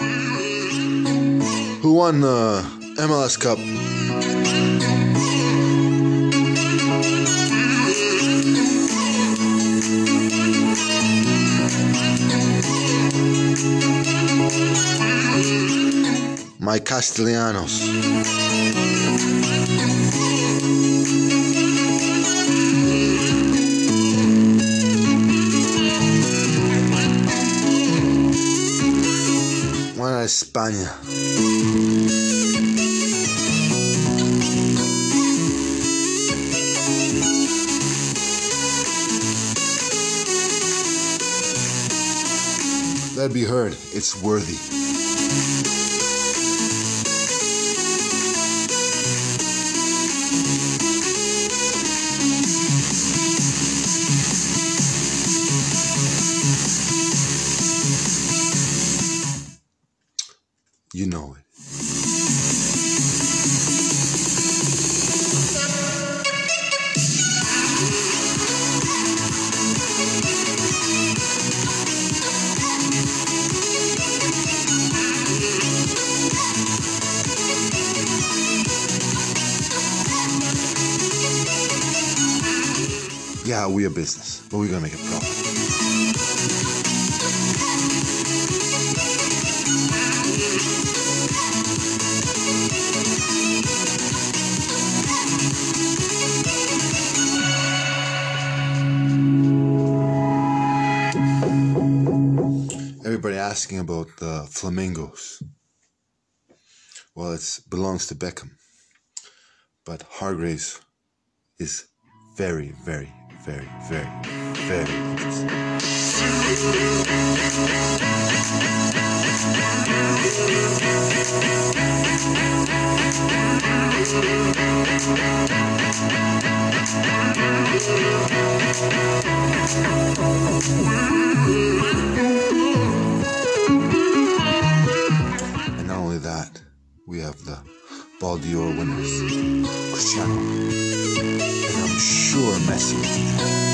Who won the MLS Cup? My Castellanos. España. Let be heard, it's worthy. You know it. Yeah, we're a business, but we're gonna make a profit. Asking about the flamingos. Well, it belongs to Beckham, but Hargreaves is very, very, very, very, very interesting. Only that, we have the Ballon d'Or winners, Cristiano, and I'm sure Messi there.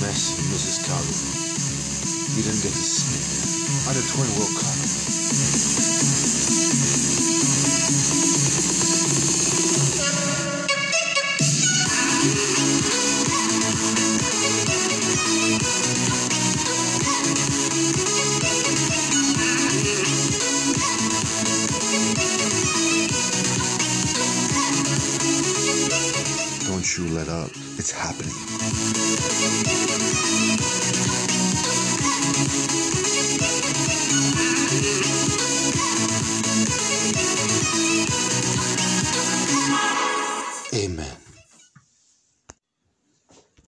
Messi misses Calgary. He didn't get to see it. Under 20 World Cup. Don't you let up. It's happening.